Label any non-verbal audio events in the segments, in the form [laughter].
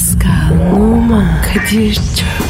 Pascal, Oman, Kadir çok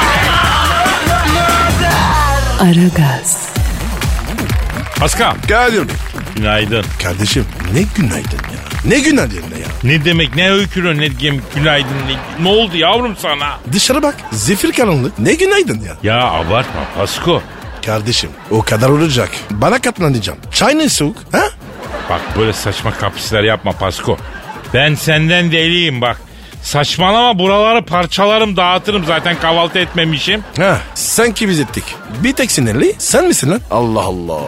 Aragaz, Pascal. Kadir. Günaydın. Kardeşim ne günaydın ya. Ne günaydın ya. Ne demek ne öykürü ne gem günaydın ne, ne oldu yavrum sana? Dışarı bak. Zifir karanlık. Ne günaydın ya. Ya abartma Pasko. Kardeşim o kadar olacak. Bana katlanacağım. Çay ne soğuk? Ha? Bak böyle saçma kaprisler yapma Pasko. Ben senden deliyim bak. Saçmalama buraları parçalarım dağıtırım zaten kahvaltı etmemişim. Ha, sanki biz ettik. Bir tek sinirli sen misin lan? Allah Allah.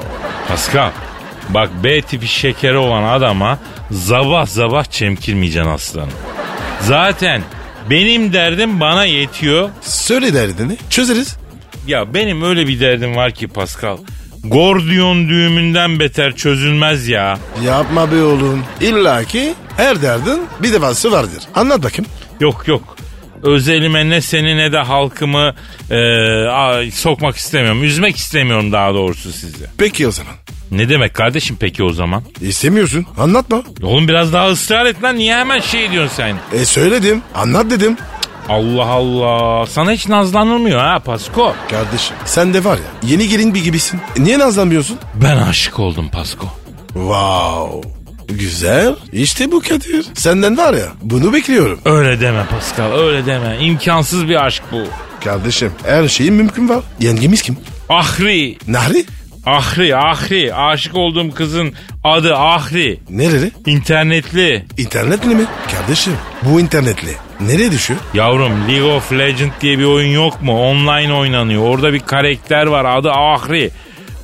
Pascal bak B tipi şekeri olan adama zabah zabah çemkirmeyeceksin aslanım. Zaten benim derdim bana yetiyor. Söyle derdini çözeriz. Ya benim öyle bir derdim var ki Pascal. Gordiyon düğümünden beter çözülmez ya. Yapma be oğlum. İlla ki her derdin bir defası vardır. Anlat bakayım. Yok yok. Özelime ne seni ne de halkımı e, a- sokmak istemiyorum. Üzmek istemiyorum daha doğrusu sizi. Peki o zaman. Ne demek kardeşim peki o zaman? İstemiyorsun. Anlatma. Oğlum biraz daha ısrar et lan. Niye hemen şey diyorsun sen? E söyledim. Anlat dedim. Allah Allah. Sana hiç nazlanılmıyor ha Pasko. Kardeşim sen de var ya yeni gelin bir gibisin. E, niye nazlanmıyorsun? Ben aşık oldum Pasko. Wow. Güzel. İşte bu Kadir. Senden var ya bunu bekliyorum. Öyle deme Pascal öyle deme. İmkansız bir aşk bu. Kardeşim her şeyin mümkün var. Yengemiz kim? Ahri. Nahri? Ahri, Ahri. Aşık olduğum kızın adı Ahri. Nereli? İnternetli. İnternetli mi? Kardeşim bu internetli. Nereye düşüyor? Yavrum League of Legends diye bir oyun yok mu? Online oynanıyor. Orada bir karakter var adı Ahri.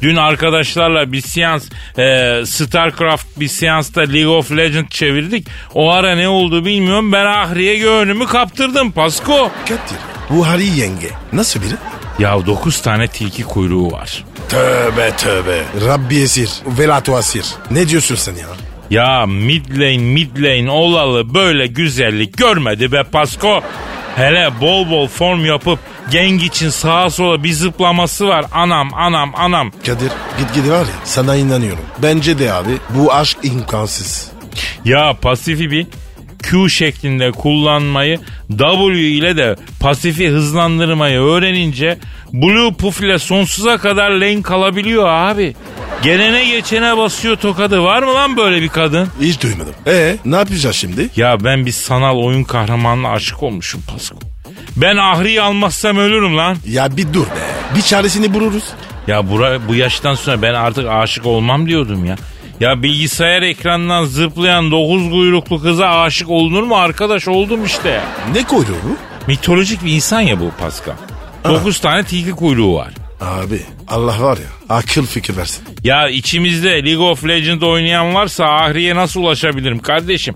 Dün arkadaşlarla bir seans e, Starcraft bir seansta League of Legends çevirdik. O ara ne oldu bilmiyorum. Ben Ahri'ye gönlümü kaptırdım Pasko. Kadir. Bu Hari yenge. Nasıl biri? Ya 9 tane tilki kuyruğu var. Tövbe tövbe. Rabbi esir. Velatu asir. Ne diyorsun sen ya? Ya mid lane mid lane olalı böyle güzellik görmedi be Pasko. Hele bol bol form yapıp geng için sağa sola bir zıplaması var. Anam anam anam. Kadir git gidi var ya sana inanıyorum. Bence de abi bu aşk imkansız. Ya pasifi bir Q şeklinde kullanmayı W ile de pasifi hızlandırmayı öğrenince Blue Puff ile sonsuza kadar lane kalabiliyor abi. Gelene geçene basıyor tokadı. Var mı lan böyle bir kadın? Hiç duymadım. E ne yapacağız şimdi? Ya ben bir sanal oyun kahramanına aşık olmuşum Pasko. Ben Ahri'yi almazsam ölürüm lan. Ya bir dur be. Bir çaresini buluruz. Ya bura, bu yaştan sonra ben artık aşık olmam diyordum ya. Ya bilgisayar ekranından zıplayan dokuz kuyruklu kıza aşık olunur mu arkadaş oldum işte. Ne koydu bu? Mitolojik bir insan ya bu Pascal. Dokuz tane tilki kuyruğu var. Abi Allah var ya akıl fikir versin. Ya içimizde League of Legends oynayan varsa Ahri'ye nasıl ulaşabilirim kardeşim?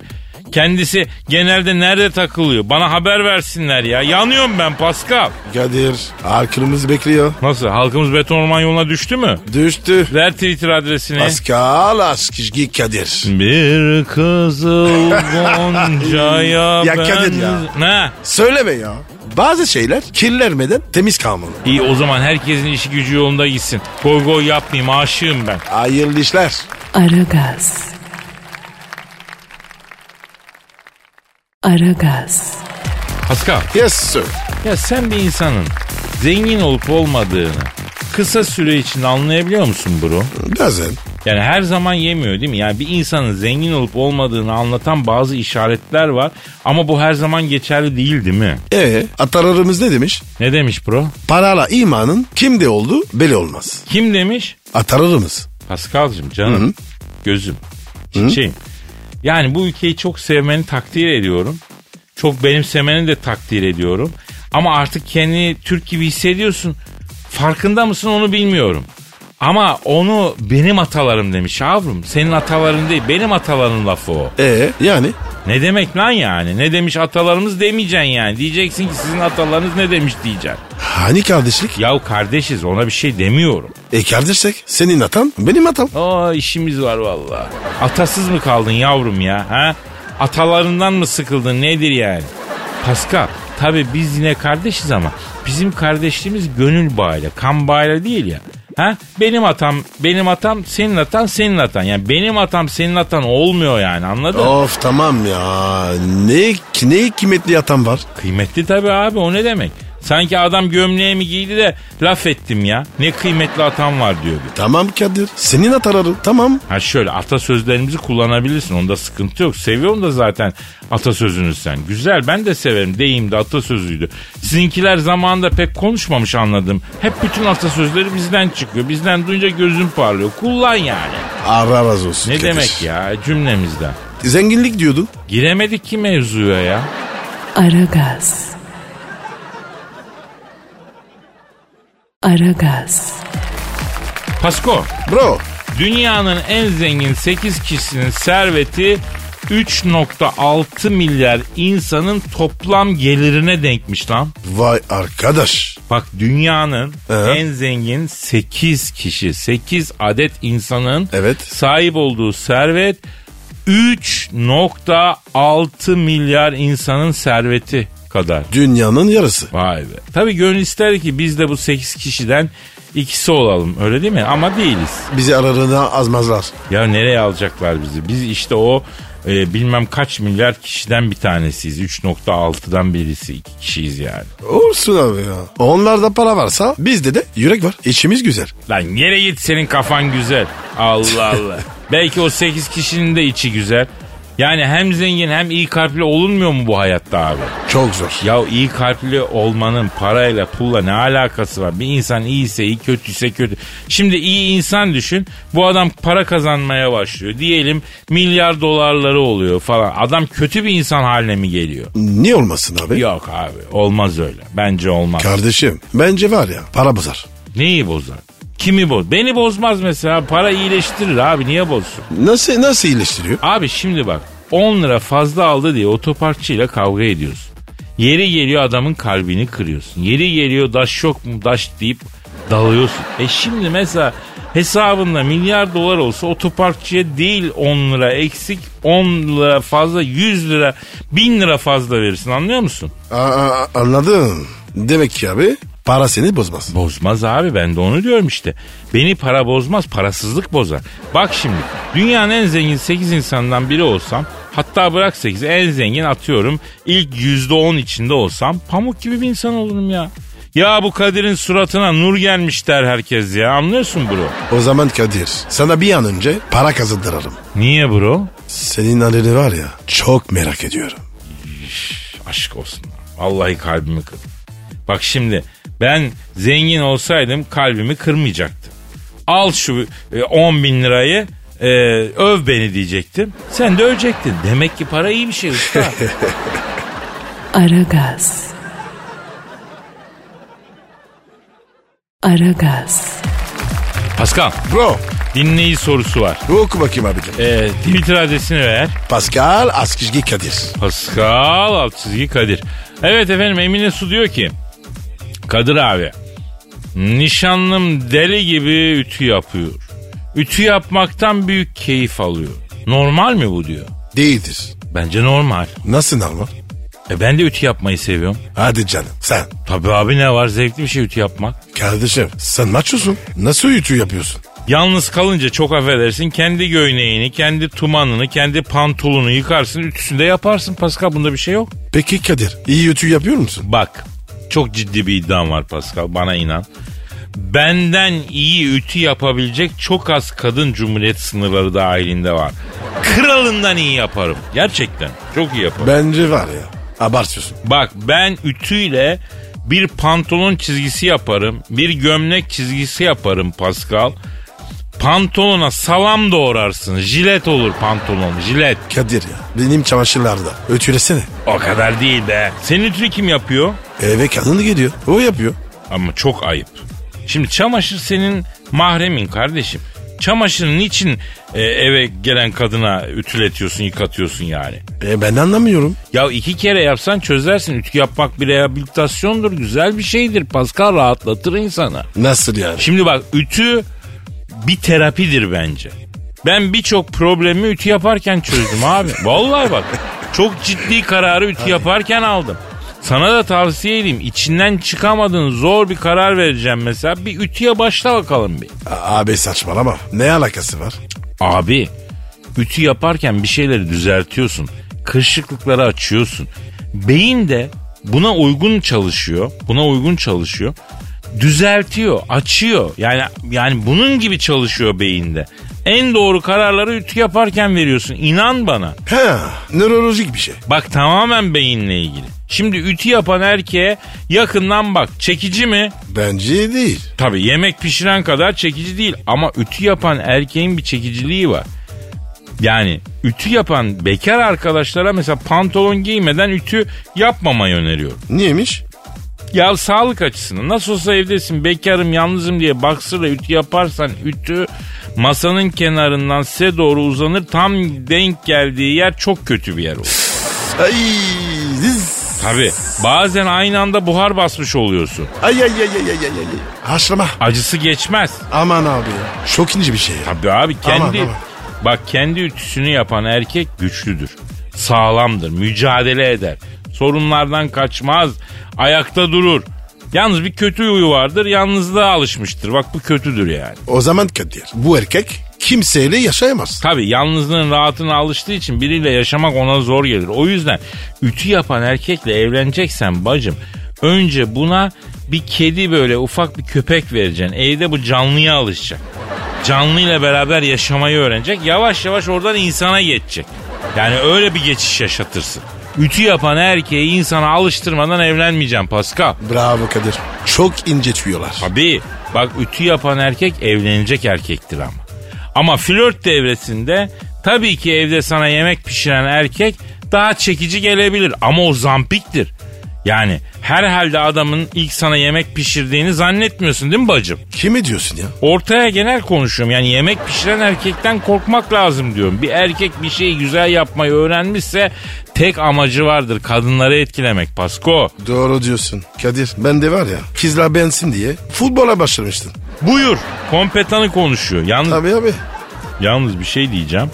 Kendisi genelde nerede takılıyor? Bana haber versinler ya. Yanıyorum ben Pascal. Kadir aklımız bekliyor. Nasıl? Halkımız beton orman yoluna düştü mü? Düştü. Ver Twitter adresini. Pascal Askizgi Kadir. Bir kızıl goncaya [laughs] Ya Kadir ya. Ne? Söyleme ya. Bazı şeyler kirlenmeden temiz kalmalı. İyi o zaman herkesin işi gücü yolunda gitsin. Goy goy yapmayayım aşığım ben. Hayırlı işler. Aragaz. Aragaz, Pascal Yes sir. ya sen bir insanın zengin olup olmadığını kısa süre içinde anlayabiliyor musun bro? Bazen. Yani her zaman yemiyor değil mi? Yani bir insanın zengin olup olmadığını anlatan bazı işaretler var. Ama bu her zaman geçerli değil değil mi? E atalarımız ne demiş? Ne demiş bro? Parala imanın kimde oldu belli olmaz. Kim demiş? Atalarımız. Pascal'cığım canım, gözüm, çiçeğim. Yani bu ülkeyi çok sevmeni takdir ediyorum. Çok benimsemeni de takdir ediyorum. Ama artık kendini Türk gibi hissediyorsun. Farkında mısın onu bilmiyorum. Ama onu benim atalarım demiş yavrum. Senin ataların değil benim ataların lafı o. E yani Ne demek lan yani? Ne demiş atalarımız demeyeceksin yani. Diyeceksin ki sizin atalarınız ne demiş diyeceksin. Hani kardeşlik? Yahu kardeşiz ona bir şey demiyorum. E kardeşsek senin atan benim atam. Aa işimiz var vallahi. Atasız mı kaldın yavrum ya? Ha? Atalarından mı sıkıldın nedir yani? Pascal tabi biz yine kardeşiz ama bizim kardeşliğimiz gönül bağıyla kan bağıyla değil ya. Ha? Benim atam, benim atam, senin atan, senin atan. Yani benim atam, senin atan olmuyor yani anladın? mı? Of tamam ya. Ne, ne kıymetli atam var. Kıymetli tabi abi o ne demek? Sanki adam gömleğimi giydi de laf ettim ya. Ne kıymetli atam var diyor bir. Tamam Kadir. Senin ataların tamam. Ha şöyle atasözlerimizi kullanabilirsin. Onda sıkıntı yok. Seviyorum da zaten atasözünü sen. Güzel ben de severim. Deyim de atasözüydü. Sizinkiler zamanında pek konuşmamış anladım. Hep bütün atasözleri bizden çıkıyor. Bizden duyunca gözüm parlıyor. Kullan yani. Allah razı olsun Ne Kadir. demek ya cümlemizden. Zenginlik diyordun. Giremedik ki mevzuya ya. Aragaz. Aragaz. Pasko Bro. dünyanın en zengin 8 kişisinin serveti 3.6 milyar insanın toplam gelirine denkmiş lan. Vay arkadaş. Bak dünyanın Ee? en zengin 8 kişi, 8 adet insanın Evet. sahip olduğu servet 3.6 milyar insanın serveti kadar. Dünyanın yarısı. Vay be. Tabii gönül ister ki biz de bu 8 kişiden ikisi olalım öyle değil mi? Ama değiliz. Bizi aralarına azmazlar. Ya nereye alacaklar bizi? Biz işte o e, bilmem kaç milyar kişiden bir tanesiyiz. 3.6'dan birisi iki kişiyiz yani. Olsun abi ya. Onlarda para varsa bizde de yürek var. İçimiz güzel. Lan yere git senin kafan güzel. Allah Allah. [laughs] Belki o 8 kişinin de içi güzel. Yani hem zengin hem iyi kalpli olunmuyor mu bu hayatta abi? Çok zor. Ya iyi kalpli olmanın parayla pulla ne alakası var? Bir insan iyiyse iyi kötüyse kötü. Şimdi iyi insan düşün. Bu adam para kazanmaya başlıyor. Diyelim milyar dolarları oluyor falan. Adam kötü bir insan haline mi geliyor? Niye olmasın abi? Yok abi olmaz öyle. Bence olmaz. Kardeşim bence var ya para bozar. Neyi bozar? Kimi boz? Beni bozmaz mesela. Para iyileştirir abi niye bozsun? Nasıl nasıl iyileştiriyor? Abi şimdi bak 10 lira fazla aldı diye otoparkçıyla kavga ediyorsun. Yeri geliyor adamın kalbini kırıyorsun. Yeri geliyor daş yok mu daş deyip dalıyorsun. E şimdi mesela hesabında milyar dolar olsa otoparkçıya değil 10 lira eksik 10 lira fazla 100 lira 1000 lira fazla verirsin anlıyor musun? Aa, anladım. Demek ki abi para seni bozmaz. Bozmaz abi ben de onu diyorum işte. Beni para bozmaz parasızlık bozar. Bak şimdi dünyanın en zengin 8 insandan biri olsam hatta bırak 8 en zengin atıyorum ilk %10 içinde olsam pamuk gibi bir insan olurum ya. Ya bu Kadir'in suratına nur gelmiş der herkes ya anlıyorsun bro? O zaman Kadir sana bir an önce para kazandırırım. Niye bro? Senin halini var ya çok merak ediyorum. Aşk olsun. Vallahi kalbimi kırdı. Bak şimdi ben zengin olsaydım kalbimi kırmayacaktı. Al şu e, 10 bin lirayı e, öv beni diyecektim. Sen de övecektin. Demek ki para iyi bir şey usta. [laughs] Aragaz. Aragaz. Pascal Bro dinleyici sorusu var. oku bakayım abicim. E, Twitter adresini ver. Pascal Askizgi Kadir. Pascal alt çizgi Kadir. Evet efendim Emine Su diyor ki Kadir abi nişanlım deli gibi ütü yapıyor. Ütü yapmaktan büyük keyif alıyor. Normal mi bu diyor. Değildir. Bence normal. Nasıl normal? E ben de ütü yapmayı seviyorum. Hadi canım sen. Tabii abi ne var zevkli bir şey ütü yapmak. Kardeşim sen maçosun. Nasıl ütü yapıyorsun? Yalnız kalınca çok affedersin kendi göğneğini, kendi tumanını, kendi pantolonu yıkarsın ütüsünde yaparsın Pascal bunda bir şey yok. Peki Kadir iyi ütü yapıyor musun? Bak çok ciddi bir iddiam var Pascal bana inan. Benden iyi ütü yapabilecek çok az kadın cumhuriyet sınırları dahilinde var. Kralından iyi yaparım. Gerçekten çok iyi yaparım. Bence var ya abartıyorsun. Bak ben ütüyle bir pantolon çizgisi yaparım. Bir gömlek çizgisi yaparım Pascal. Pantolona salam doğrarsın. Jilet olur pantolon jilet. Kadir ya benim çamaşırlarda ötülesene. O kadar değil be. Senin ütünü kim yapıyor? Eve kadın geliyor o yapıyor. Ama çok ayıp. Şimdi çamaşır senin mahremin kardeşim. çamaşırın için e, eve gelen kadına ütületiyorsun, yıkatıyorsun yani? E ben anlamıyorum. Ya iki kere yapsan çözersin. Ütü yapmak bir rehabilitasyondur. Güzel bir şeydir. Pascal rahatlatır insanı. Nasıl yani? Şimdi bak ütü bir terapidir bence. Ben birçok problemi ütü yaparken çözdüm abi. [laughs] Vallahi bak. Çok ciddi kararı ütü yaparken aldım. Sana da tavsiye edeyim. İçinden çıkamadığın zor bir karar vereceğim mesela. Bir ütüye başla bakalım bir. A- Abi saçmalama. Ne alakası var? Abi ütü yaparken bir şeyleri düzeltiyorsun. Kırışıklıkları açıyorsun. Beyin de buna uygun çalışıyor. Buna uygun çalışıyor. Düzeltiyor, açıyor. Yani yani bunun gibi çalışıyor beyinde. En doğru kararları ütü yaparken veriyorsun. İnan bana. He, nörolojik bir şey. Bak tamamen beyinle ilgili. Şimdi ütü yapan erkeğe yakından bak. Çekici mi? Bence değil. Tabii yemek pişiren kadar çekici değil ama ütü yapan erkeğin bir çekiciliği var. Yani ütü yapan bekar arkadaşlara mesela pantolon giymeden ütü yapmamayı öneriyorum. Niyemiş? Ya sağlık açısından nasıl olsa evdesin bekarım yalnızım diye baksırla ütü yaparsan ütü masanın kenarından size doğru uzanır tam denk geldiği yer çok kötü bir yer olur. Ay, ziz. Tabii bazen aynı anda buhar basmış oluyorsun. Ay ay ay ay ay ay. ay. Haşlama. Acısı geçmez. Aman abi ya. Çok ince bir şey ya. Tabii abi kendi Aman, aman. bak kendi ütüsünü yapan erkek güçlüdür. Sağlamdır, mücadele eder. Sorunlardan kaçmaz, ayakta durur. Yalnız bir kötü huyu vardır, yalnızlığa alışmıştır. Bak bu kötüdür yani. O zaman Kadir bu erkek kimseyle yaşayamaz. Tabii yalnızlığın rahatına alıştığı için biriyle yaşamak ona zor gelir. O yüzden ütü yapan erkekle evleneceksen bacım önce buna bir kedi böyle ufak bir köpek vereceksin. Evde bu canlıya alışacak. Canlıyla beraber yaşamayı öğrenecek. Yavaş yavaş oradan insana geçecek. Yani öyle bir geçiş yaşatırsın. Ütü yapan erkeği insana alıştırmadan evlenmeyeceğim Pascal. Bravo Kadir. Çok ince tüyolar. Tabii. Bak ütü yapan erkek evlenecek erkektir ama. Ama flört devresinde tabii ki evde sana yemek pişiren erkek daha çekici gelebilir ama o zampiktir. Yani herhalde adamın ilk sana yemek pişirdiğini zannetmiyorsun değil mi bacım? Kimi diyorsun ya? Ortaya genel konuşuyorum. Yani yemek pişiren erkekten korkmak lazım diyorum. Bir erkek bir şeyi güzel yapmayı öğrenmişse tek amacı vardır. Kadınları etkilemek Pasko. Doğru diyorsun. Kadir ben de var ya kızlar beğensin diye futbola başlamıştım. Buyur. Kompetanı konuşuyor. Yalnız Tabii abi. Yalnız bir şey diyeceğim.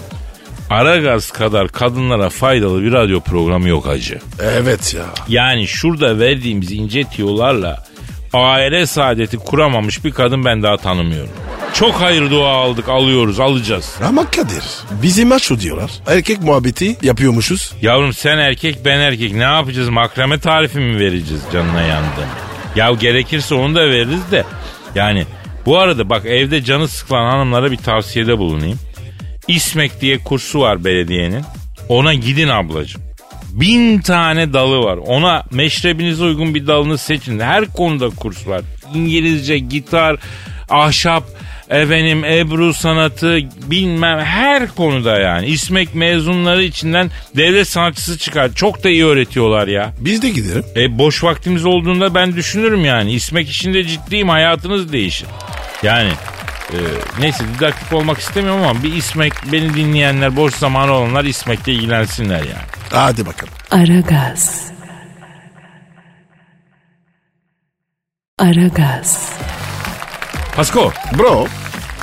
Aragaz kadar kadınlara faydalı bir radyo programı yok acı. Evet ya. Yani şurada verdiğimiz ince tiyolarla aile saadeti kuramamış bir kadın ben daha tanımıyorum. Çok hayır dua aldık, alıyoruz, alacağız. Ama Kadir bizi maço diyorlar. Erkek muhabbeti yapıyormuşuz. Yavrum sen erkek ben erkek ne yapacağız? Makrame tarifi mi vereceğiz canına yandım? Ya gerekirse onu da veririz de. Yani bu arada bak evde canı sıkılan hanımlara bir tavsiyede bulunayım. İsmek diye kursu var belediyenin. Ona gidin ablacığım. Bin tane dalı var. Ona meşrebinize uygun bir dalını seçin. Her konuda kurs var. İngilizce, gitar, ahşap, efendim ebru sanatı bilmem her konuda yani. İsmek mezunları içinden devlet sanatçısı çıkar. Çok da iyi öğretiyorlar ya. Biz de gidelim. E boş vaktimiz olduğunda ben düşünürüm yani. İsmek işinde ciddiyim hayatınız değişir. Yani e, neyse didaktik olmak istemiyorum ama bir İsmek beni dinleyenler boş zamanı olanlar İsmek'le ilgilensinler yani. Hadi bakalım. Aragaz. Aragaz. Pasko Bro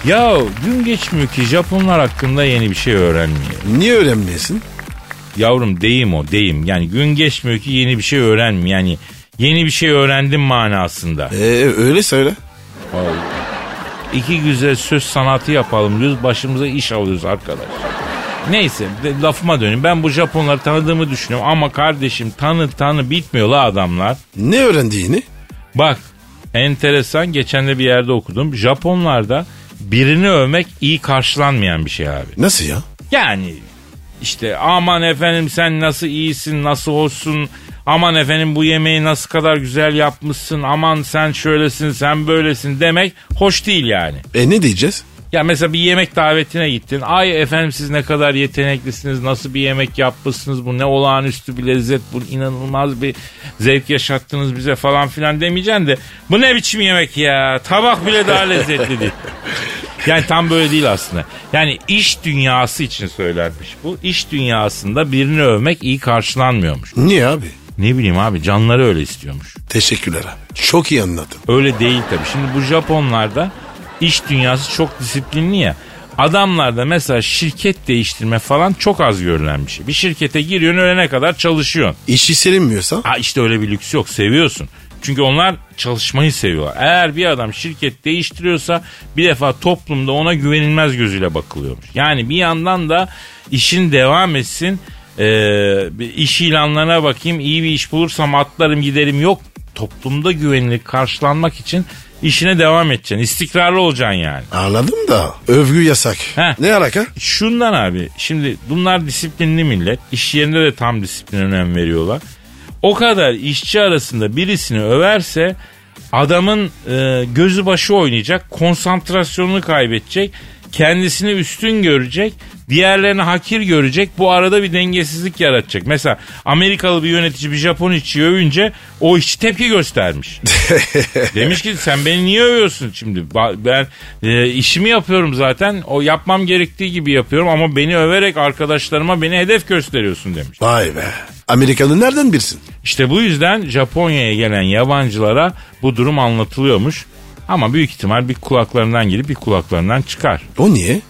ya gün geçmiyor ki Japonlar hakkında yeni bir şey öğrenmiyor. niye öğrenmeyesin? Yavrum deyim o deyim yani gün geçmiyor ki yeni bir şey öğrenmiyor. Yani yeni bir şey öğrendim manasında. Ee, öyle söyle. İki güzel söz sanatı yapalım diyoruz başımıza iş alıyoruz arkadaş. Neyse de, lafıma döneyim. Ben bu Japonları tanıdığımı düşünüyorum ama kardeşim tanı tanı bitmiyor la adamlar. Ne öğrendiğini? Bak enteresan geçen de bir yerde okudum. Japonlarda birini övmek iyi karşılanmayan bir şey abi. Nasıl ya? Yani işte aman efendim sen nasıl iyisin nasıl hoşsun aman efendim bu yemeği nasıl kadar güzel yapmışsın aman sen şöylesin sen böylesin demek hoş değil yani. E ne diyeceğiz? Ya mesela bir yemek davetine gittin. Ay efendim siz ne kadar yeteneklisiniz. Nasıl bir yemek yapmışsınız. Bu ne olağanüstü bir lezzet. Bu inanılmaz bir zevk yaşattınız bize falan filan demeyeceksin de. Bu ne biçim yemek ya. Tabak bile daha lezzetli değil. [laughs] Yani tam böyle değil aslında. Yani iş dünyası için söylenmiş bu. İş dünyasında birini övmek iyi karşılanmıyormuş. Niye abi? Ne bileyim abi canları öyle istiyormuş. Teşekkürler abi. Çok iyi anlattın. Öyle değil tabii. Şimdi bu Japonlarda iş dünyası çok disiplinli ya. Adamlarda mesela şirket değiştirme falan çok az görülen bir şey. Bir şirkete giriyorsun ölene kadar çalışıyorsun. İşi sevinmiyorsa Ha işte öyle bir lüks yok seviyorsun. Çünkü onlar çalışmayı seviyorlar. Eğer bir adam şirket değiştiriyorsa bir defa toplumda ona güvenilmez gözüyle bakılıyormuş. Yani bir yandan da işin devam etsin. Ee, iş ilanlarına bakayım iyi bir iş bulursam atlarım giderim yok. Toplumda güvenilir karşılanmak için işine devam edeceksin. İstikrarlı olacaksın yani. anladım da övgü yasak. Heh. Ne alaka? Şundan abi şimdi bunlar disiplinli millet. İş yerinde de tam disiplin önem veriyorlar. O kadar işçi arasında birisini överse adamın e, gözü başı oynayacak, konsantrasyonunu kaybedecek, kendisini üstün görecek, diğerlerini hakir görecek. Bu arada bir dengesizlik yaratacak. Mesela Amerikalı bir yönetici bir Japon işçiyi övünce o işçi tepki göstermiş. [laughs] Demiş ki sen beni niye övüyorsun şimdi? Ben e, işimi yapıyorum zaten. O yapmam gerektiği gibi yapıyorum ama beni överek arkadaşlarıma beni hedef gösteriyorsun demiş. Vay be. Amerikanı nereden bilsin? İşte bu yüzden Japonya'ya gelen yabancılara bu durum anlatılıyormuş. Ama büyük ihtimal bir kulaklarından girip bir kulaklarından çıkar. O niye?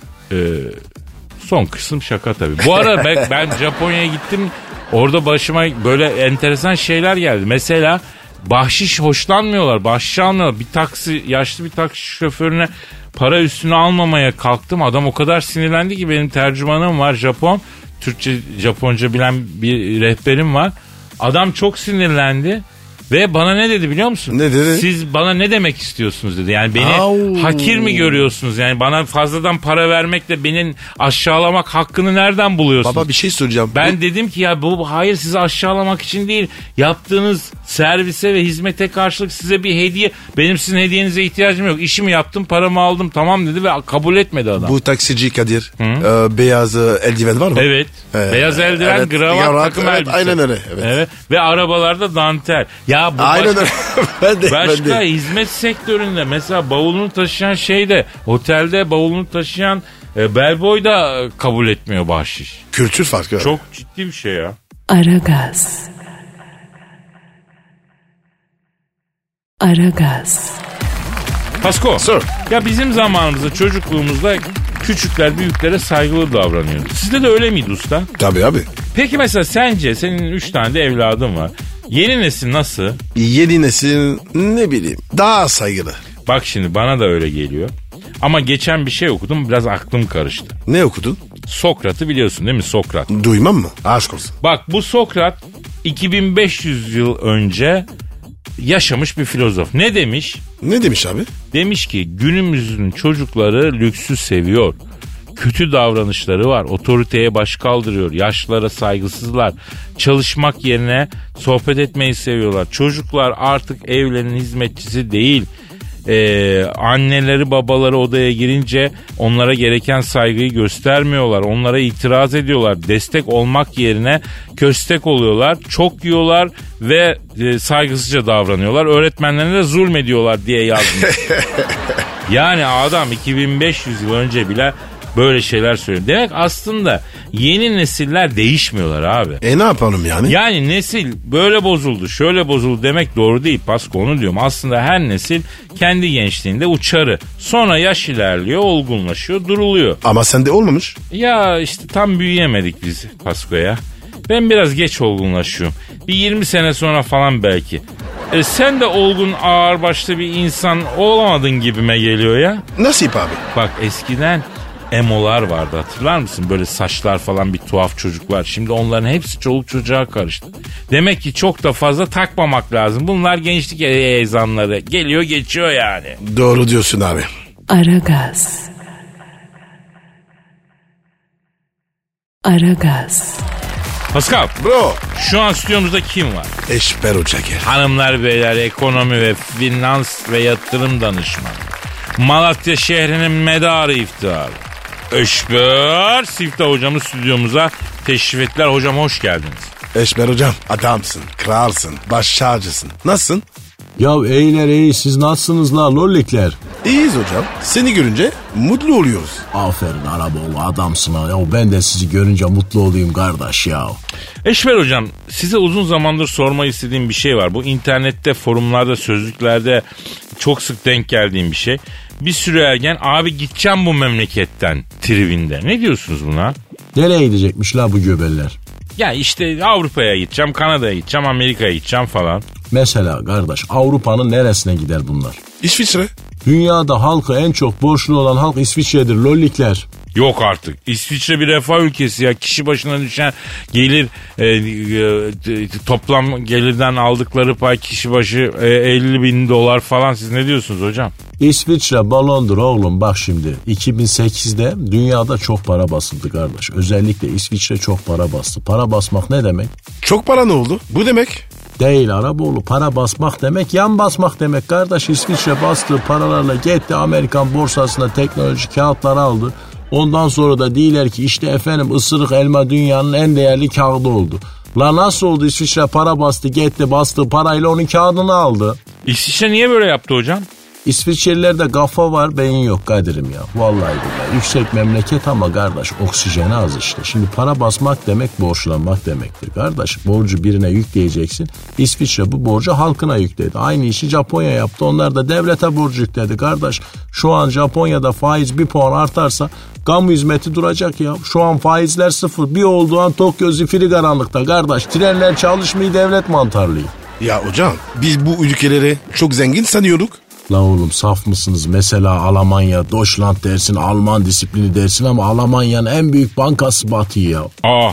Son kısım şaka tabii. Bu arada ben, [laughs] ben Japonya'ya gittim. Orada başıma böyle enteresan şeyler geldi. Mesela bahşiş hoşlanmıyorlar. Bahşiş almıyorlar. Bir taksi, yaşlı bir taksi şoförüne para üstüne almamaya kalktım. Adam o kadar sinirlendi ki benim tercümanım var Japon. Türkçe, Japonca bilen bir rehberim var. Adam çok sinirlendi. Ve bana ne dedi biliyor musun? Ne dedi? Siz bana ne demek istiyorsunuz dedi. Yani beni Au. hakir mi görüyorsunuz? Yani bana fazladan para vermekle benim aşağılamak hakkını nereden buluyorsunuz? Baba bir şey soracağım. Ben dedim ki ya bu bu- hayır sizi aşağılamak için değil. Yaptığınız servise ve hizmete karşılık size bir hediye. Benim sizin hediyenize ihtiyacım yok. İşimi yaptım, paramı aldım tamam dedi ve kabul etmedi adam. Bu taksici Kadir e, beyaz eldiven var mı? Evet. Ee, Beyaz eldiven, evet, gravat, gravat, takım evet, elbise. aynen öyle, evet. Ve arabalarda dantel. Ya bu Aynen başka, [laughs] ben de, başka ben de. hizmet sektöründe mesela bavulunu taşıyan şeyde otelde bavulunu taşıyan e, bellboy da e, kabul etmiyor bahşiş. Kültür farkı. Çok ciddi bir şey ya. Aragaz. Aragaz. Pasko. Sir. Ya bizim zamanımızda çocukluğumuzda küçükler büyüklere saygılı davranıyordu. Sizde de öyle miydi usta? Tabii abi. Peki mesela sence senin üç tane de evladın var. Yeni nesil nasıl? Yeni nesil ne bileyim daha saygılı. Bak şimdi bana da öyle geliyor. Ama geçen bir şey okudum biraz aklım karıştı. Ne okudun? Sokrat'ı biliyorsun değil mi Sokrat? Duymam mı? Aşk olsun. Bak bu Sokrat 2500 yıl önce yaşamış bir filozof. Ne demiş? Ne demiş abi? Demiş ki günümüzün çocukları lüksü seviyor. Kötü davranışları var. Otoriteye baş kaldırıyor. Yaşlılara saygısızlar. Çalışmak yerine sohbet etmeyi seviyorlar. Çocuklar artık evlerin hizmetçisi değil. Ee, anneleri babaları odaya girince onlara gereken saygıyı göstermiyorlar. Onlara itiraz ediyorlar. Destek olmak yerine köstek oluyorlar. Çok yiyorlar ve e, saygısızca davranıyorlar. Öğretmenlerine de zulmediyorlar diye yazmış. [laughs] Yani adam 2500 yıl önce bile böyle şeyler söylüyor. Demek aslında yeni nesiller değişmiyorlar abi. E ne yapalım yani? Yani nesil böyle bozuldu, şöyle bozuldu demek doğru değil. Pasko onu diyorum. Aslında her nesil kendi gençliğinde uçarı. Sonra yaş ilerliyor, olgunlaşıyor, duruluyor. Ama sende olmamış. Ya işte tam büyüyemedik biz Pasko'ya. Ben biraz geç olgunlaşıyorum. Bir 20 sene sonra falan belki. E sen de olgun ağırbaşlı bir insan olamadın gibime geliyor ya. Nasip abi. Bak eskiden emolar vardı hatırlar mısın? Böyle saçlar falan bir tuhaf çocuklar. Şimdi onların hepsi çoluk çocuğa karıştı. Demek ki çok da fazla takmamak lazım. Bunlar gençlik ezanları. Geliyor geçiyor yani. Doğru diyorsun abi. Aragaz. Aragaz. Pascal Bro. şu an stüdyomuzda kim var? Eşber Hoca gel. Hanımlar beyler ekonomi ve finans ve yatırım danışmanı. Malatya şehrinin medarı iftiharı. Öşber Siftah hocamız stüdyomuza teşrif ettiler. Hocam hoş geldiniz. Eşber Hocam adamsın, kralsın, baş şarjısın. Nasılsın? Ya eyler ey siz nasılsınız la lollikler? İyiyiz hocam. Seni görünce mutlu oluyoruz. Aferin Araboğlu adamsın ha. Ya ben de sizi görünce mutlu olayım kardeş ya. Eşver hocam size uzun zamandır sorma istediğim bir şey var. Bu internette, forumlarda, sözlüklerde çok sık denk geldiğim bir şey. Bir sürü ergen abi gideceğim bu memleketten tribinde. Ne diyorsunuz buna? Nereye gidecekmiş la bu göbeller? Ya işte Avrupa'ya gideceğim, Kanada'ya gideceğim, Amerika'ya gideceğim falan. Mesela kardeş Avrupa'nın neresine gider bunlar? İsviçre. Dünyada halkı en çok borçlu olan halk İsviçre'dir lollikler. Yok artık. İsviçre bir refah ülkesi ya. Kişi başına düşen gelir e, e, toplam gelirden aldıkları pay kişi başı e, 50 bin dolar falan. Siz ne diyorsunuz hocam? İsviçre balondur oğlum bak şimdi 2008'de dünyada çok para basıldı kardeş. Özellikle İsviçre çok para bastı. Para basmak ne demek? Çok para ne oldu? Bu demek. Değil Araboğlu para basmak demek yan basmak demek kardeş. İsviçre bastığı paralarla gitti Amerikan borsasına teknoloji kağıtları aldı. Ondan sonra da diyorlar ki işte efendim ısırık elma dünyanın en değerli kağıdı oldu. La nasıl oldu İsviçre para bastı gitti bastığı parayla onun kağıdını aldı. İsviçre niye böyle yaptı hocam? İsviçrelilerde kafa var beyin yok Kadir'im ya. Vallahi billahi. Yüksek memleket ama kardeş oksijeni az işte. Şimdi para basmak demek borçlanmak demektir kardeş. Borcu birine yükleyeceksin. İsviçre bu borcu halkına yükledi. Aynı işi Japonya yaptı. Onlar da devlete borcu yükledi kardeş. Şu an Japonya'da faiz bir puan artarsa kamu hizmeti duracak ya. Şu an faizler sıfır. Bir olduğu an Tokyo zifiri karanlıkta kardeş. Trenler çalışmıyor devlet mantarlıyor. Ya hocam biz bu ülkeleri çok zengin sanıyorduk. La oğlum saf mısınız? Mesela Almanya, Deutschland dersin, Alman disiplini dersin ama Almanya'nın en büyük bankası batıyor ya. Aa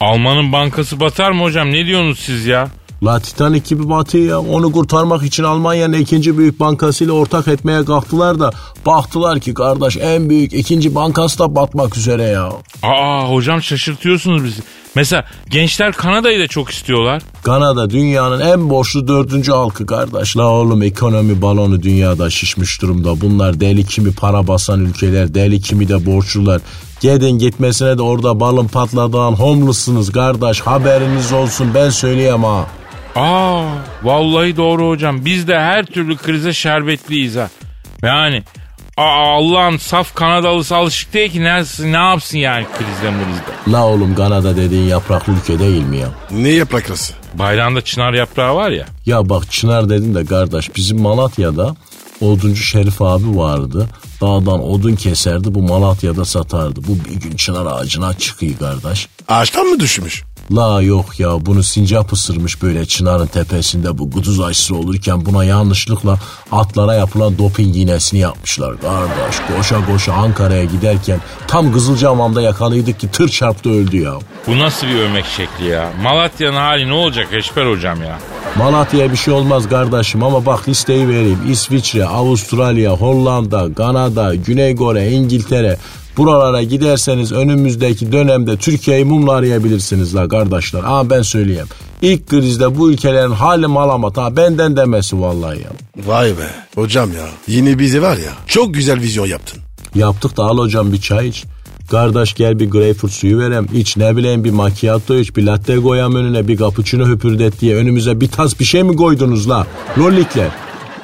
Alman'ın bankası batar mı hocam? Ne diyorsunuz siz ya? La Titanic gibi batıyor ya. Onu kurtarmak için Almanya'nın ikinci büyük bankasıyla ortak etmeye kalktılar da baktılar ki kardeş en büyük ikinci bankası da batmak üzere ya. Aa hocam şaşırtıyorsunuz bizi. Mesela gençler Kanada'yı da çok istiyorlar. Kanada dünyanın en borçlu dördüncü halkı kardeş. La oğlum ekonomi balonu dünyada şişmiş durumda. Bunlar deli kimi para basan ülkeler, deli kimi de borçlular. Gidin gitmesine de orada balın patladığın homeless'sınız kardeş. Haberiniz olsun ben söyleyeyim ha. Aa vallahi doğru hocam. Biz de her türlü krize şerbetliyiz ha. Yani aa, Allah'ın saf Kanadalısı alışık değil ki ne, ne yapsın yani krizde mrizde. La oğlum Kanada dediğin yapraklı ülke değil mi ya? Ne yapraklısı? Bayrağında çınar yaprağı var ya. Ya bak Çınar dedin de kardeş bizim Malatya'da oduncu Şerif abi vardı. Dağdan odun keserdi bu Malatya'da satardı. Bu bir gün çınar ağacına çıkıyor kardeş. Ağaçtan mı düşmüş? La yok ya bunu sincap ısırmış böyle çınarın tepesinde bu guduz aşısı olurken buna yanlışlıkla atlara yapılan doping iğnesini yapmışlar kardeş. Koşa koşa Ankara'ya giderken tam Kızılcahamam'da yakalıydık ki tır çarptı öldü ya. Bu nasıl bir örmek şekli ya? Malatya'nın hali ne olacak Eşber hocam ya? Malatya'ya bir şey olmaz kardeşim ama bak listeyi vereyim. İsviçre, Avustralya, Hollanda, Kanada, Güney Kore, İngiltere. Buralara giderseniz önümüzdeki dönemde Türkiye'yi mumla arayabilirsiniz la kardeşler. Ama ben söyleyeyim. İlk krizde bu ülkelerin hali malamat ha benden demesi vallahi ya. Vay be hocam ya yine bizi var ya çok güzel vizyon yaptın. Yaptık da al hocam bir çay iç. Kardeş gel bir greyfurt suyu verem. İç ne bileyim bir macchiato iç. Bir latte koyam önüne bir cappuccino höpürdet diye önümüze bir tas bir şey mi koydunuz la? Lollikler.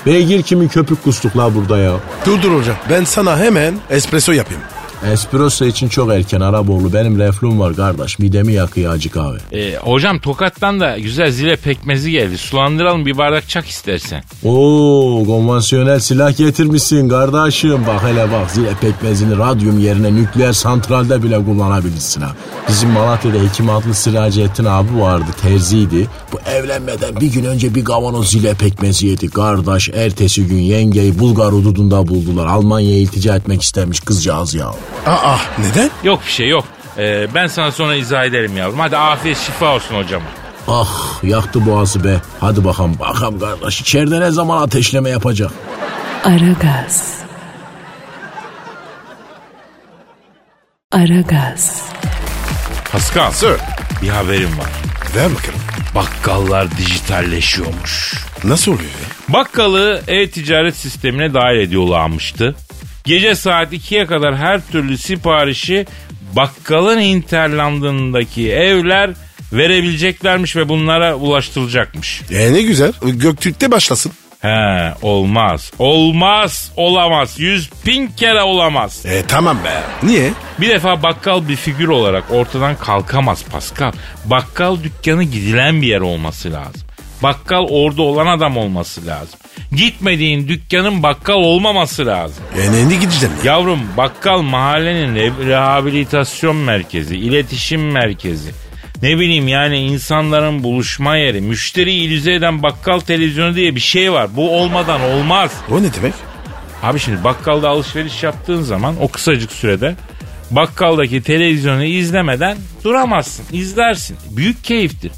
Beygir kimin köpük kustuk la burada ya. Dur dur hocam ben sana hemen espresso yapayım. Espresso için çok erken Araboğlu. Benim reflum var kardeş. Midemi yakıyor acı kahve. Ee, hocam Tokat'tan da güzel zile pekmezi geldi. Sulandıralım bir bardak çak istersen. Oo konvansiyonel silah getirmişsin kardeşim. Bak hele bak zile pekmezini radyum yerine nükleer santralde bile kullanabilirsin ha. Bizim Malatya'da Hekim adlı Siracihettin abi vardı terziydi. Bu evlenmeden bir gün önce bir kavanoz zile pekmezi yedi. Kardeş ertesi gün yengeyi Bulgar hududunda buldular. Almanya'ya iltica etmek istemiş kızcağız ya. Aa neden? Yok bir şey yok. Ee, ben sana sonra izah ederim yavrum. Hadi afiyet şifa olsun hocam. Ah yaktı boğazı be. Hadi bakalım bakalım kardeş içeride ne zaman ateşleme yapacak? Aragaz. Aragaz. Pascal Sir bir haberim var. ver bakalım. Bakkallar dijitalleşiyormuş. Nasıl oluyor ya? Bakkalı e-ticaret sistemine dahil ediyorlarmıştı. Gece saat 2'ye kadar her türlü siparişi bakkalın interlandındaki evler verebileceklermiş ve bunlara ulaştırılacakmış. E ne güzel Göktürk'te başlasın. He olmaz. Olmaz olamaz. Yüz bin kere olamaz. E tamam be. Niye? Bir defa bakkal bir figür olarak ortadan kalkamaz Pascal. Bakkal dükkanı gidilen bir yer olması lazım. Bakkal orada olan adam olması lazım. Gitmediğin dükkanın bakkal olmaması lazım. E ne gideceğim ya? Yavrum bakkal mahallenin re- rehabilitasyon merkezi, iletişim merkezi. Ne bileyim yani insanların buluşma yeri, müşteri ilüze eden bakkal televizyonu diye bir şey var. Bu olmadan olmaz. O ne demek? Abi şimdi bakkalda alışveriş yaptığın zaman o kısacık sürede bakkaldaki televizyonu izlemeden duramazsın. İzlersin. Büyük keyiftir.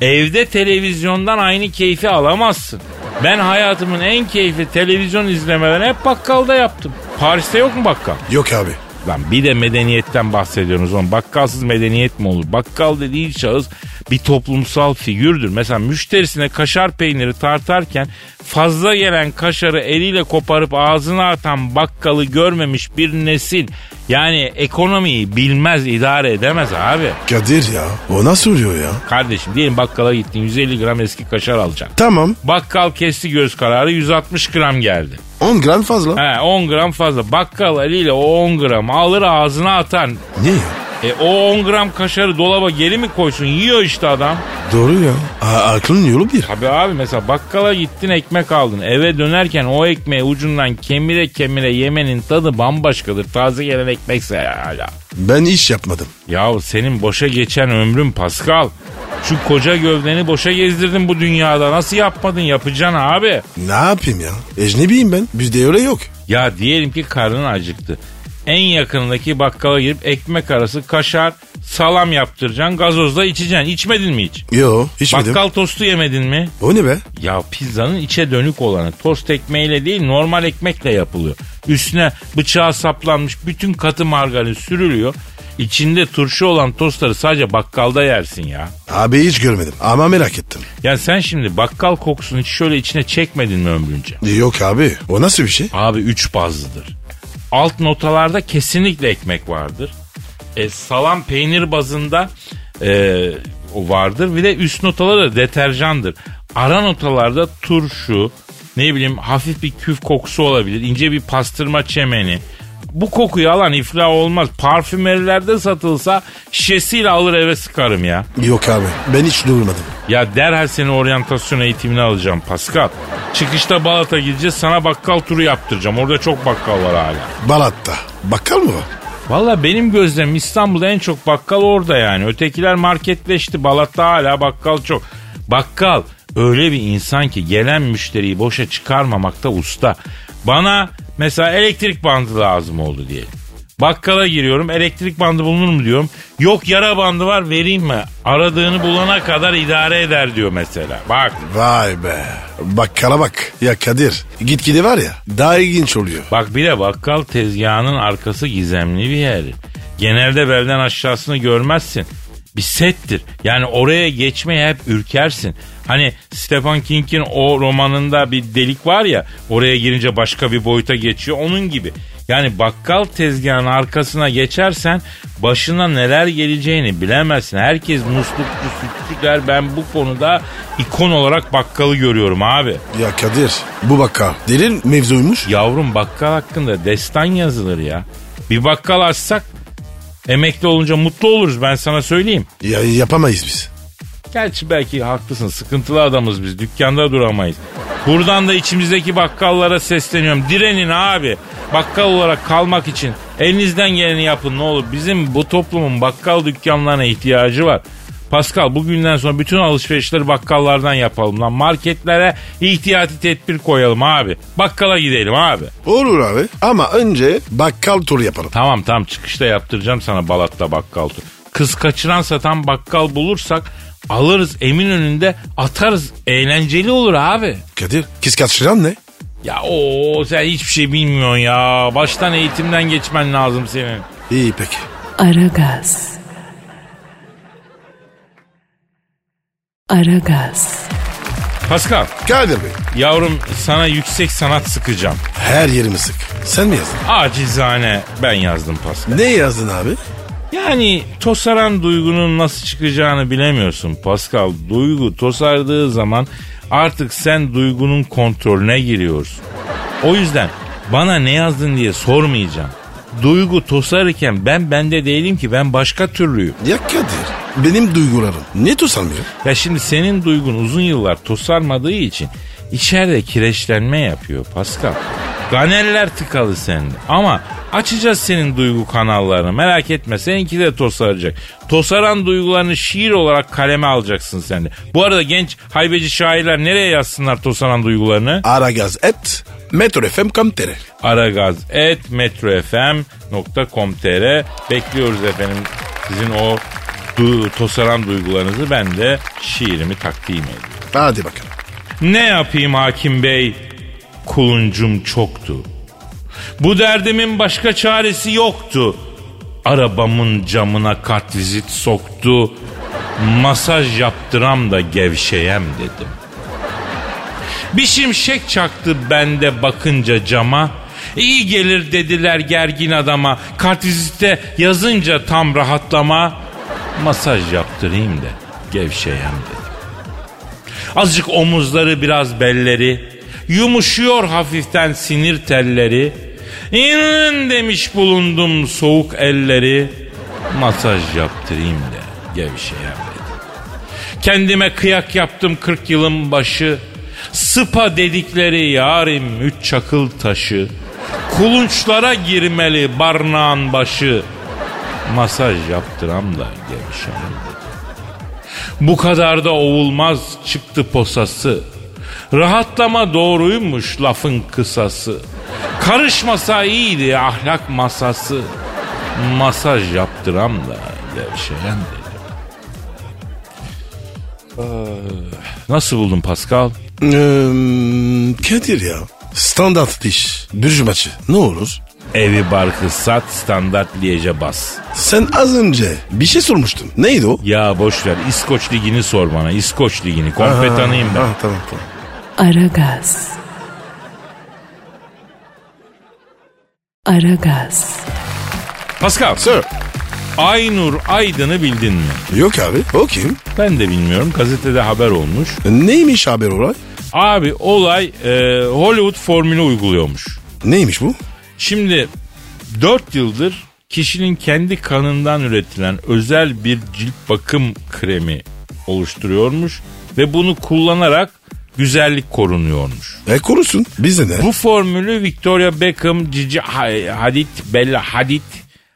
Evde televizyondan aynı keyfi alamazsın. Ben hayatımın en keyifli televizyon izlemelerini hep bakkalda yaptım. Paris'te yok mu bakkal? Yok abi. Lan bir de medeniyetten bahsediyorsunuz oğlum. Bakkalsız medeniyet mi olur? Bakkal dediği şahıs bir toplumsal figürdür. Mesela müşterisine kaşar peyniri tartarken fazla gelen kaşarı eliyle koparıp ağzına atan bakkalı görmemiş bir nesil. Yani ekonomiyi bilmez, idare edemez abi. Kadir ya. O nasıl oluyor ya? Kardeşim diyelim bakkala gittin 150 gram eski kaşar alacaksın. Tamam. Bakkal kesti göz kararı 160 gram geldi. 10 gram fazla. He 10 gram fazla. Bakkal eliyle o 10 gramı alır ağzına atar. Niye ya? E o 10 gram kaşarı dolaba geri mi koysun? Yiyor işte adam. Doğru ya. A- aklın yolu bir. Tabii abi mesela bakkala gittin ekmek aldın. Eve dönerken o ekmeği ucundan kemire kemire yemenin tadı bambaşkadır. Taze gelen ekmekse hala. Ben iş yapmadım. Yahu senin boşa geçen ömrün Pascal. Şu koca gövdeni boşa gezdirdin bu dünyada. Nasıl yapmadın? Yapacaksın abi. Ne yapayım ya? Ecnebiyim ben. Bizde öyle yok. Ya diyelim ki karnın acıktı. En yakınındaki bakkala girip ekmek arası kaşar, salam yaptıracaksın. Gazozla içeceksin. İçmedin mi hiç? Yo içmedim. Bakkal tostu yemedin mi? O ne be? Ya pizzanın içe dönük olanı tost ekmeğiyle değil normal ekmekle yapılıyor. Üstüne bıçağı saplanmış bütün katı margarin sürülüyor. İçinde turşu olan tostları sadece bakkalda yersin ya. Abi hiç görmedim ama merak ettim. Ya sen şimdi bakkal kokusunu hiç şöyle içine çekmedin mi ömrünce? Yok abi o nasıl bir şey? Abi üç bazlıdır. Alt notalarda kesinlikle ekmek vardır. E, salam peynir bazında e, vardır. Bir de üst notaları da deterjandır. Ara notalarda turşu, ne bileyim hafif bir küf kokusu olabilir. ince bir pastırma çemeni. Bu kokuyu alan iflah olmaz. Parfümerilerde satılsa şişesiyle alır eve sıkarım ya. Yok abi ben hiç duymadım. Ya derhal seni oryantasyon eğitimine alacağım Pascal. Çıkışta Balat'a gideceğiz sana bakkal turu yaptıracağım. Orada çok bakkal var hala. Balat'ta. Bakkal mı var? Valla benim gözlemim İstanbul'da en çok bakkal orada yani. Ötekiler marketleşti. Balat'ta hala bakkal çok. Bakkal öyle bir insan ki gelen müşteriyi boşa çıkarmamakta usta. Bana mesela elektrik bandı lazım oldu diyelim. Bakkala giriyorum elektrik bandı bulunur mu diyorum. Yok yara bandı var vereyim mi? Aradığını bulana kadar idare eder diyor mesela. Bak Vay be. Bakkala bak. Ya Kadir gitgide var ya daha ilginç oluyor. Bak bir de bakkal tezgahının arkası gizemli bir yer. Genelde belden aşağısını görmezsin. Bir settir. Yani oraya geçmeye hep ürkersin. Hani Stephen King'in o romanında bir delik var ya oraya girince başka bir boyuta geçiyor onun gibi. Yani bakkal tezgahının arkasına geçersen başına neler geleceğini bilemezsin. Herkes muslukçu sütçü der ben bu konuda ikon olarak bakkalı görüyorum abi. Ya Kadir bu bakkal derin mevzuymuş. Yavrum bakkal hakkında destan yazılır ya. Bir bakkal açsak emekli olunca mutlu oluruz ben sana söyleyeyim. Ya yapamayız biz. Gerçi belki haklısın sıkıntılı adamız biz dükkanda duramayız. Buradan da içimizdeki bakkallara sesleniyorum. Direnin abi. Bakkal olarak kalmak için elinizden geleni yapın ne olur. Bizim bu toplumun bakkal dükkanlarına ihtiyacı var. Pascal bugünden sonra bütün alışverişleri bakkallardan yapalım lan. Marketlere ihtiyati tedbir koyalım abi. Bakkala gidelim abi. Olur abi ama önce bakkal turu yapalım. Tamam tamam çıkışta yaptıracağım sana Balat'ta bakkal tur. Kız kaçıran satan bakkal bulursak alırız emin önünde atarız. Eğlenceli olur abi. Kadir kız kaçıran ne? Ya o sen hiçbir şey bilmiyorsun ya. Baştan eğitimden geçmen lazım senin. İyi peki. Aragaz. Aragaz. Pascal Kadir Bey yavrum sana yüksek sanat sıkacağım. her yerimi sık. Sen mi yazdın? Acizane ben yazdım Pascal. Ne yazdın abi? Yani tosaran duygunun nasıl çıkacağını bilemiyorsun Pascal. Duygu tosardığı zaman Artık sen duygunun kontrolüne giriyorsun. O yüzden bana ne yazdın diye sormayacağım. Duygu tosarırken ben bende değilim ki ben başka türlüyüm. Ya Kadir benim duygularım ne tutamıyor? Ya şimdi senin duygun uzun yıllar tosarmadığı için içeride kireçlenme yapıyor Pascal. Ganeller tıkalı sende. Ama açacağız senin duygu kanallarını merak etme seninki de tosaracak. Tosaran duygularını şiir olarak kaleme alacaksın sen de. Bu arada genç haybeci şairler nereye yazsınlar tosaran duygularını? Aragaz et metrofm.com.tr aragaz.metrofm.com.tr Bekliyoruz efendim sizin o du- tosaran duygularınızı ben de şiirimi takdim ediyorum. Hadi bakalım. Ne yapayım hakim bey? Kuluncum çoktu. Bu derdimin başka çaresi yoktu. Arabamın camına kartvizit soktu. Masaj yaptıram da gevşeyem dedim. Bir şimşek çaktı bende bakınca cama. İyi gelir dediler gergin adama. Kartvizite yazınca tam rahatlama. Masaj yaptırayım da gevşeyem dedim. Azıcık omuzları biraz belleri. Yumuşuyor hafiften sinir telleri. İnin demiş bulundum soğuk elleri. Masaj yaptırayım da gevşeyem dedim. Kendime kıyak yaptım 40 yılın başı. Sıpa dedikleri yarim üç çakıl taşı. Kulunçlara girmeli barnağın başı. Masaj yaptıram da gevşeyem dedim. Bu kadar da ovulmaz çıktı posası. Rahatlama doğruymuş lafın kısası. Karışmasa iyiydi ahlak masası. Masaj yaptıram da gevşeyen dedim. Ah, Nasıl buldun Pascal? Ee, Kadir ya standart diş bürcü maçı ne olur? Evi barkı sat standart Liège'e bas. Sen az önce bir şey sormuştun. Neydi o? Ya boş ver İskoç ligini sor bana İskoç ligini komple tanıyayım ben. Ha, tamam tamam. Aragaz. Aragaz. Pascal Sir. Aynur Aydın'ı bildin mi? Yok abi o kim? Ben de bilmiyorum gazetede haber olmuş. Neymiş haber olay? Abi olay e, Hollywood formülü uyguluyormuş. Neymiş bu? Şimdi 4 yıldır kişinin kendi kanından üretilen özel bir cilt bakım kremi oluşturuyormuş ve bunu kullanarak güzellik korunuyormuş. E korusun bize ne? Bu formülü Victoria Beckham, Cici Ha- Hadid, Bella Hadid,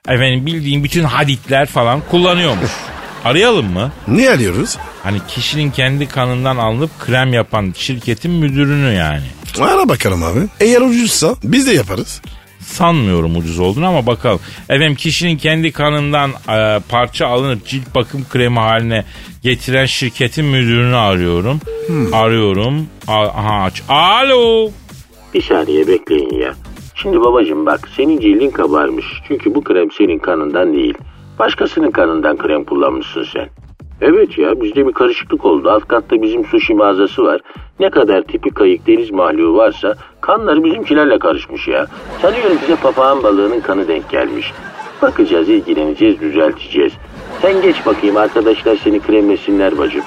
efendim bildiğin bütün Hadidler falan kullanıyormuş. [laughs] Arayalım mı? Ne arıyoruz? Hani kişinin kendi kanından alınıp krem yapan şirketin müdürünü yani. Ara bakalım abi. Eğer ucuzsa biz de yaparız. Sanmıyorum ucuz olduğunu ama bakalım. Efendim kişinin kendi kanından e, parça alınıp cilt bakım kremi haline getiren şirketin müdürünü arıyorum. Arıyorum. A- Aha aç. Alo. Bir saniye bekleyin ya. Şimdi babacığım bak senin cildin kabarmış. Çünkü bu krem senin kanından değil. Başkasının kanından krem kullanmışsın sen. Evet ya bizde bir karışıklık oldu. Alt katta bizim sushi mağazası var. Ne kadar tipi kayık deniz mahluğu varsa kanları bizimkilerle karışmış ya. Sanıyorum bize papağan balığının kanı denk gelmiş. Bakacağız, ilgileneceğiz, düzelteceğiz. Sen geç bakayım arkadaşlar seni kremlesinler bacım.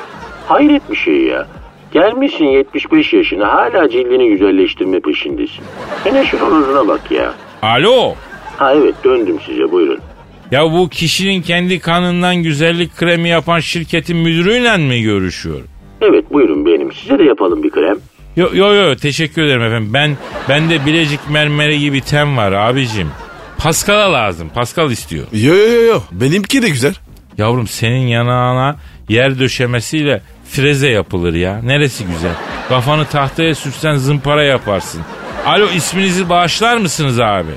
Hayret bir şey ya. Gelmişsin 75 yaşına hala cildini güzelleştirme peşindesin. Sen şu horozuna bak ya. Alo. Ha evet döndüm size buyurun. Ya bu kişinin kendi kanından güzellik kremi yapan şirketin müdürüyle mi görüşüyor? Evet buyurun benim. Size de yapalım bir krem. Yo yo yo teşekkür ederim efendim. Ben bende Bilecik mermeri gibi tem var abicim. Pascal'a lazım. Pascal istiyor. Yo yo yo yo. Benimki de güzel. Yavrum senin yanağına yer döşemesiyle freze yapılır ya. Neresi güzel? Kafanı tahtaya sürsen zımpara yaparsın. Alo isminizi bağışlar mısınız abi?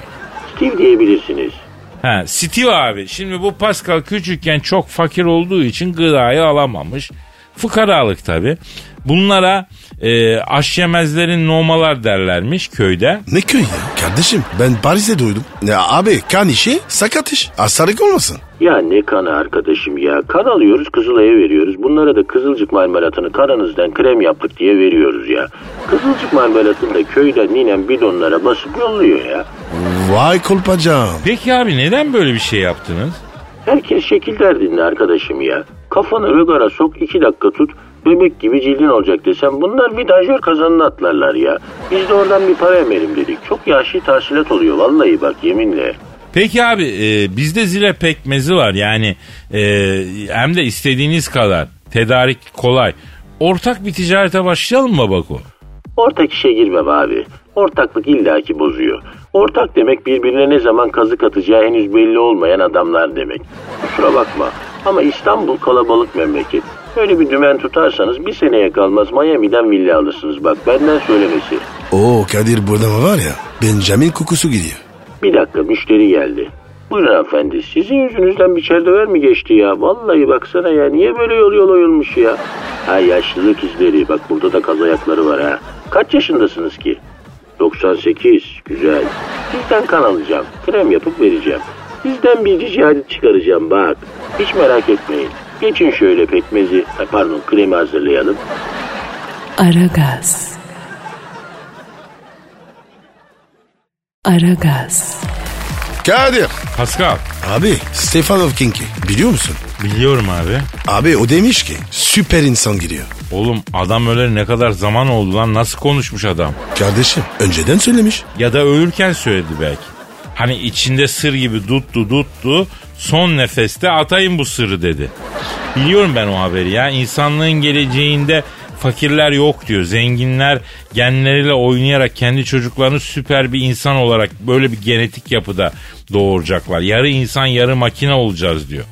Steve diyebilirsiniz. Ha, Steve abi. Şimdi bu Pascal küçükken çok fakir olduğu için gıdayı alamamış. Fıkaralık tabi. Bunlara e, aşyemezlerin nomalar derlermiş köyde. Ne köy ya? Kardeşim ben Paris'te duydum. Ya abi kan işi sakat iş. Hastalık olmasın. Ya ne kanı arkadaşım ya. Kan alıyoruz Kızılay'a veriyoruz. Bunlara da kızılcık marmelatını kanınızdan krem yaptık diye veriyoruz ya. Kızılcık marmelatını da köyden ninem bidonlara basıp yolluyor ya. Vay kolpacağım. Peki abi neden böyle bir şey yaptınız? Herkes şekil derdinde arkadaşım ya. Kafanı rögara sok iki dakika tut. bebek gibi cildin olacak desem bunlar vidanjör kazanını atlarlar ya. Biz de oradan bir para emelim dedik. Çok yaşlı tahsilat oluyor vallahi bak yeminle. Peki abi e, bizde zile pekmezi var yani e, hem de istediğiniz kadar tedarik kolay. Ortak bir ticarete başlayalım mı Bako? Ortak işe girmem abi. Ortaklık illaki bozuyor. Ortak demek birbirine ne zaman kazık atacağı henüz belli olmayan adamlar demek. Kusura bakma ama İstanbul kalabalık memleket. Öyle bir dümen tutarsanız bir seneye kalmaz Miami'den villa alırsınız bak benden söylemesi. Oo Kadir burada mı var ya Benjamin kokusu gidiyor. Bir dakika müşteri geldi. Buyurun hanımefendi sizin yüzünüzden bir çerdever mi geçti ya? Vallahi baksana ya niye böyle yol yol oyulmuş ya? Ha yaşlılık izleri bak burada da kaz ayakları var ha. Kaç yaşındasınız ki? 98 güzel. Sizden kan alacağım. Krem yapıp vereceğim. Sizden bir ricadet çıkaracağım bak. Hiç merak etmeyin. Geçin şöyle pekmezi, ha, pardon kremi hazırlayalım. Aragaz. Aragaz. Kadir. Pascal Abi Stefan Hawking'i biliyor musun? biliyorum abi. Abi o demiş ki süper insan giriyor. Oğlum adam öleli ne kadar zaman oldu lan nasıl konuşmuş adam? Kardeşim önceden söylemiş. Ya da ölürken söyledi belki. Hani içinde sır gibi tuttu tuttu son nefeste atayım bu sırrı dedi. Biliyorum ben o haberi ya insanlığın geleceğinde fakirler yok diyor. Zenginler genleriyle oynayarak kendi çocuklarını süper bir insan olarak böyle bir genetik yapıda doğuracaklar. Yarı insan yarı makine olacağız diyor.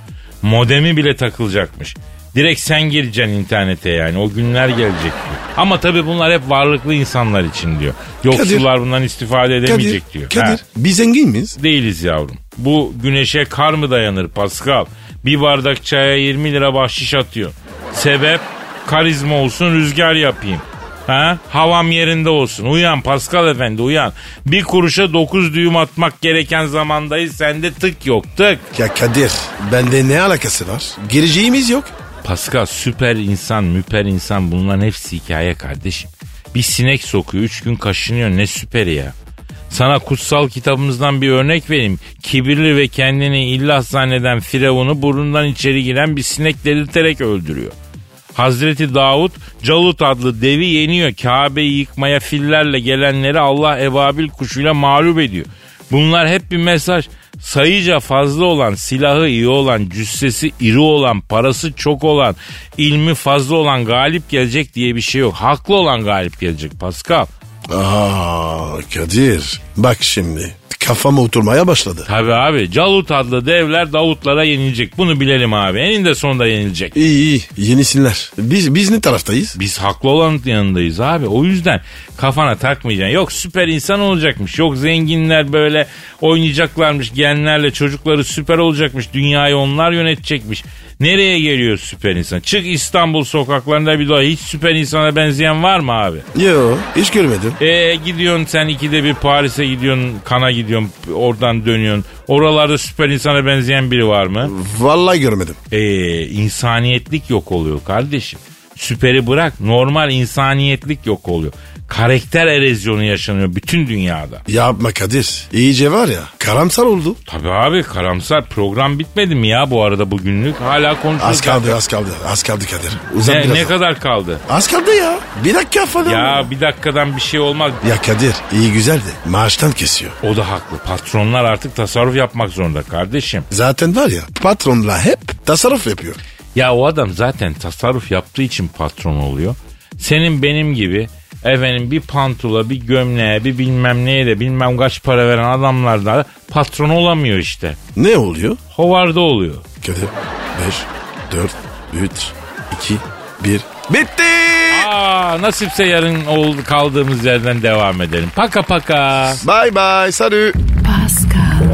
Modemi bile takılacakmış. Direkt sen gireceksin internete yani o günler gelecek diyor. Ama tabii bunlar hep varlıklı insanlar için diyor. Yoksullar bundan istifade edemeyecek Kadir, diyor. Kadir Ha. biz zengin miyiz? Değiliz yavrum. Bu güneşe kar mı dayanır Pascal? Bir bardak çaya 20 lira bahşiş atıyor. Sebep karizma olsun rüzgar yapayım. Ha? Havam yerinde olsun. Uyan Pascal efendi uyan. Bir kuruşa 9 düğüm atmak gereken zamandayız. Sende tık yok tık. Ya Kadir bende ne alakası var? Gireceğimiz yok. Pascal süper insan müper insan bunların hepsi hikaye kardeşim. Bir sinek sokuyor üç gün kaşınıyor ne süperi ya. Sana kutsal kitabımızdan bir örnek vereyim. Kibirli ve kendini illah zanneden Firavun'u burnundan içeri giren bir sinek delirterek öldürüyor. Hazreti Davut Calut adlı devi yeniyor. Kabe'yi yıkmaya fillerle gelenleri Allah ebabil kuşuyla mağlup ediyor. Bunlar hep bir mesaj. Sayıca fazla olan, silahı iyi olan, cüssesi iri olan, parası çok olan, ilmi fazla olan galip gelecek diye bir şey yok. Haklı olan galip gelecek Pascal. Aa Kadir bak şimdi kafama oturmaya başladı. Tabi abi Calut adlı devler Davutlara yenilecek. Bunu bilelim abi. Eninde sonunda yenilecek. İyi iyi yenisinler. Biz, biz ne taraftayız? Biz haklı olanın yanındayız abi. O yüzden kafana takmayacaksın. Yok süper insan olacakmış. Yok zenginler böyle oynayacaklarmış. Genlerle çocukları süper olacakmış. Dünyayı onlar yönetecekmiş. Nereye geliyor süper insan? Çık İstanbul sokaklarında bir daha hiç süper insana benzeyen var mı abi? Yo hiç görmedim. E gidiyorsun sen ikide bir Paris'e gidiyorsun, Kana gidiyorsun, oradan dönüyorsun. Oralarda süper insana benzeyen biri var mı? Vallahi görmedim. E insaniyetlik yok oluyor kardeşim. Süperi bırak normal insaniyetlik yok oluyor. Karakter erozyonu yaşanıyor bütün dünyada. Yapma Kadir. İyice var ya karamsar oldu. Tabii abi karamsar program bitmedi mi ya bu arada bugünlük? Hala konuşuyoruz. Az kaldı az kaldı. Az kaldı Kadir. Uzan Ne, biraz. ne kadar kaldı? Az kaldı ya. Bir dakika falan. Ya bir dakikadan bir şey olmaz. Ya Kadir iyi güzel de maaştan kesiyor. O da haklı. Patronlar artık tasarruf yapmak zorunda kardeşim. Zaten var ya patronla hep tasarruf yapıyor. Ya o adam zaten tasarruf yaptığı için patron oluyor. Senin benim gibi efendim bir pantula, bir gömleğe, bir bilmem neye de bilmem kaç para veren adamlar da patron olamıyor işte. Ne oluyor? Hovarda oluyor. Kadir 5, 4, 3, 2, 1. Bitti. Aa nasipse yarın ol, kaldığımız yerden devam edelim. Paka paka. Bye bye. Salut. Pascal,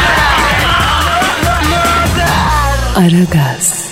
Aragaz.